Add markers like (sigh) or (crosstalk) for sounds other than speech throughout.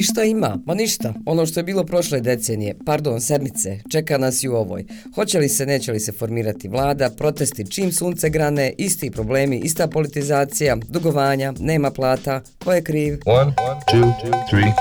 I šta ima? Ma ništa. Ono što je bilo prošle decenije, pardon, sedmice, čeka nas i u ovoj. Hoće li se, neće li se formirati vlada, protesti čim sunce grane, isti problemi, ista politizacija, dugovanja, nema plata, ko je kriv? One, two, three,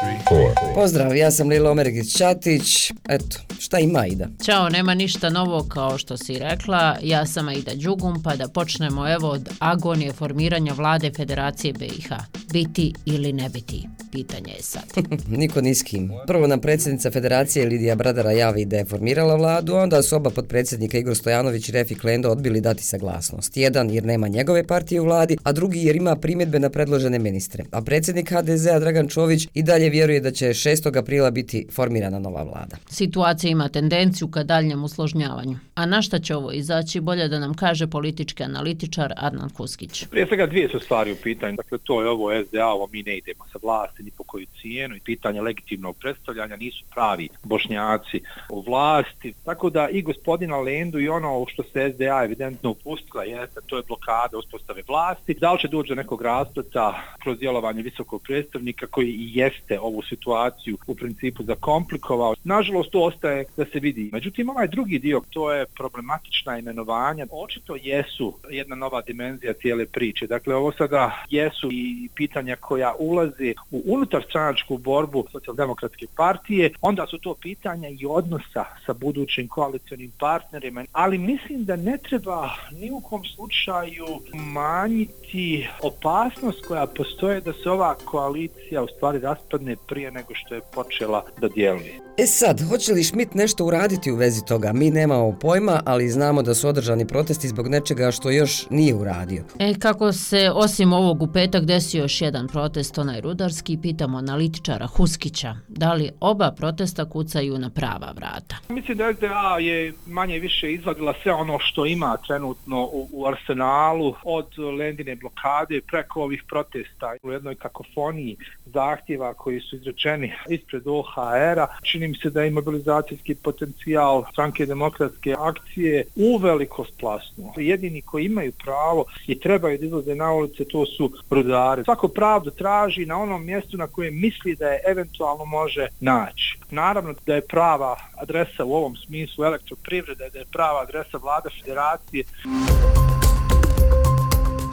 Pozdrav, ja sam Lilo Omergić Čatić. Eto, šta ima Aida? Ćao, nema ništa novo kao što si rekla. Ja sam Aida Đugum, pa da počnemo evo od agonije formiranja vlade Federacije BiH. Biti ili ne biti? Pitanje je sad. (laughs) Niko niskim. Prvo nam predsjednica Federacije Lidija Bradara javi da je formirala vladu, onda su oba podpredsjednika Igor Stojanović i Refik Lendo odbili dati saglasnost. Jedan jer nema njegove partije u vladi, a drugi jer ima primjedbe na predložene ministre. A predsjednik HDZ-a Dragan Čović i dalje vjeruje da će 6. aprila biti formirana nova vlada. Situacija ima tendenciju ka daljnjem usložnjavanju. A na šta će ovo izaći, bolje da nam kaže politički analitičar Adnan Kuskić. Prije svega dvije su stvari u pitanju. Dakle, to je ovo SDA, ovo mi ne idemo sa vlasti ni po koju cijenu i pitanje legitimnog predstavljanja nisu pravi bošnjaci u vlasti. Tako da i gospodina Lendu i ono što se SDA evidentno upustila jeste, to je blokada uspostave vlasti. Da li će doći do nekog raspleta kroz djelovanje visokog predstavnika koji i jeste ovu situaciju u principu zakomplikovao. Nažalost, to ostaje da se vidi. Međutim, ovaj drugi dio, to je problematična imenovanja. Očito jesu jedna nova dimenzija cijele priče. Dakle, ovo sada jesu i pitanja koja ulaze u unutar stranačku borbu socijaldemokratske partije. Onda su to pitanja i odnosa sa budućim koalicijonim partnerima. Ali mislim da ne treba ni u kom slučaju manjiti opasnost koja postoje da se ova koalicija u stvari raspadne prije nego što je počela da djeluje. E sad, hoće li Schmidt nešto uraditi u vezi toga? Mi nemamo pojma, ali znamo da su održani protesti zbog nečega što još nije uradio. E, kako se osim ovog u petak desio još jedan protest, onaj rudarski, pitamo analitičara Huskića, da li oba protesta kucaju na prava vrata? Mislim da SDA je manje više izvadila sve ono što ima trenutno u, u arsenalu, od lendine blokade preko ovih protesta u jednoj kakofoniji zahtjeva koji su izrečeni ispred OHR-a. Čini mi se da je mobilizacijski potencijal stranke demokratske akcije uveliko splasno. Jedini koji imaju pravo i trebaju da izlaze na ulice, to su rudari. Svako pravdu traži na onom mjestu na kojem misli da je eventualno može naći. Naravno da je prava adresa u ovom smislu elektroprivrede, da je prava adresa vlada federacije.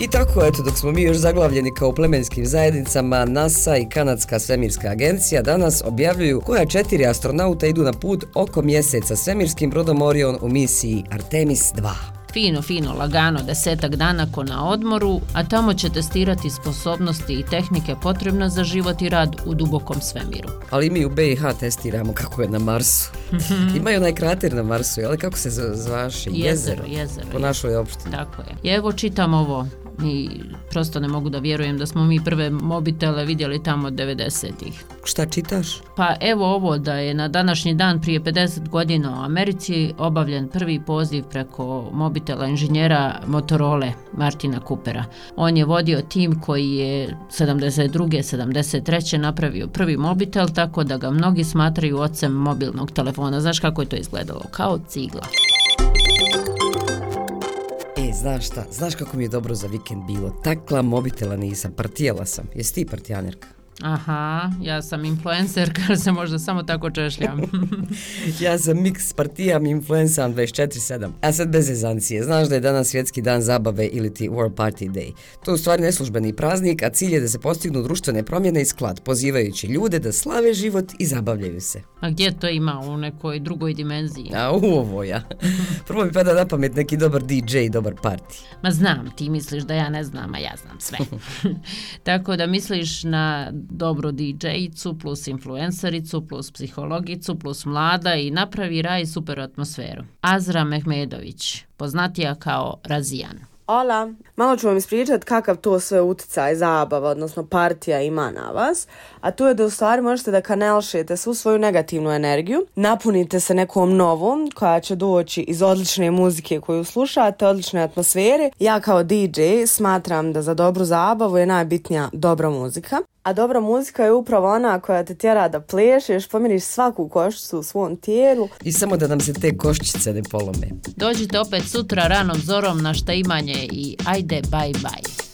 I tako, eto, dok smo mi još zaglavljeni kao plemenskim zajednicama, NASA i Kanadska svemirska agencija danas objavljuju koja četiri astronauta idu na put oko mjeseca svemirskim brodom Orion u misiji Artemis 2 fino, fino, lagano, desetak dana ko na odmoru, a tamo će testirati sposobnosti i tehnike potrebne za život i rad u dubokom svemiru. Ali mi u BiH testiramo kako je na Marsu. (laughs) Imaju onaj krater na Marsu, ali kako se zvaše? Jezero, jezero. Po našoj opštini. Tako je. I evo čitam ovo i prosto ne mogu da vjerujem da smo mi prve mobitele vidjeli tamo od 90-ih. Šta čitaš? Pa evo ovo da je na današnji dan prije 50 godina u Americi obavljen prvi poziv preko mobitela inženjera Motorola Martina Coopera. On je vodio tim koji je 72. 73. napravio prvi mobitel tako da ga mnogi smatraju ocem mobilnog telefona. Znaš kako je to izgledalo? Kao cigla znaš šta, znaš kako mi je dobro za vikend bilo. Takla mobitela nisam, partijala sam. Jesi ti partijanerka? Aha, ja sam influencer, (laughs) kada se možda samo tako češljam. (laughs) ja sam mix partijam influenceram 24-7. A sad bez ezancije, znaš da je danas svjetski dan zabave ili ti World Party Day. To je u stvari neslužbeni praznik, a cilj je da se postignu društvene promjene i sklad, pozivajući ljude da slave život i zabavljaju se. A gdje to ima u nekoj drugoj dimenziji? A u ovo ja. (laughs) Prvo mi pada na pamet neki dobar DJ i dobar party. Ma znam, ti misliš da ja ne znam, a ja znam sve. tako da misliš na dobro DJ-icu plus influencericu plus psihologicu plus mlada i napravi raj super atmosferu. Azra Mehmedović, poznatija kao Razijan. Ola, malo ću vam ispričat kakav to sve utjecaj, zabava, odnosno partija ima na vas, a to je da u stvari možete da kanelšete svu svoju negativnu energiju, napunite se nekom novom koja će doći iz odlične muzike koju slušate, odlične atmosfere. Ja kao DJ smatram da za dobru zabavu je najbitnija dobra muzika. A dobra muzika je upravo ona koja te tjera da plešeš, pomiriš svaku koščicu u svom tijelu. I samo da nam se te koščice ne polome. Dođite opet sutra ranom zorom na šta imanje i ajde bye bye.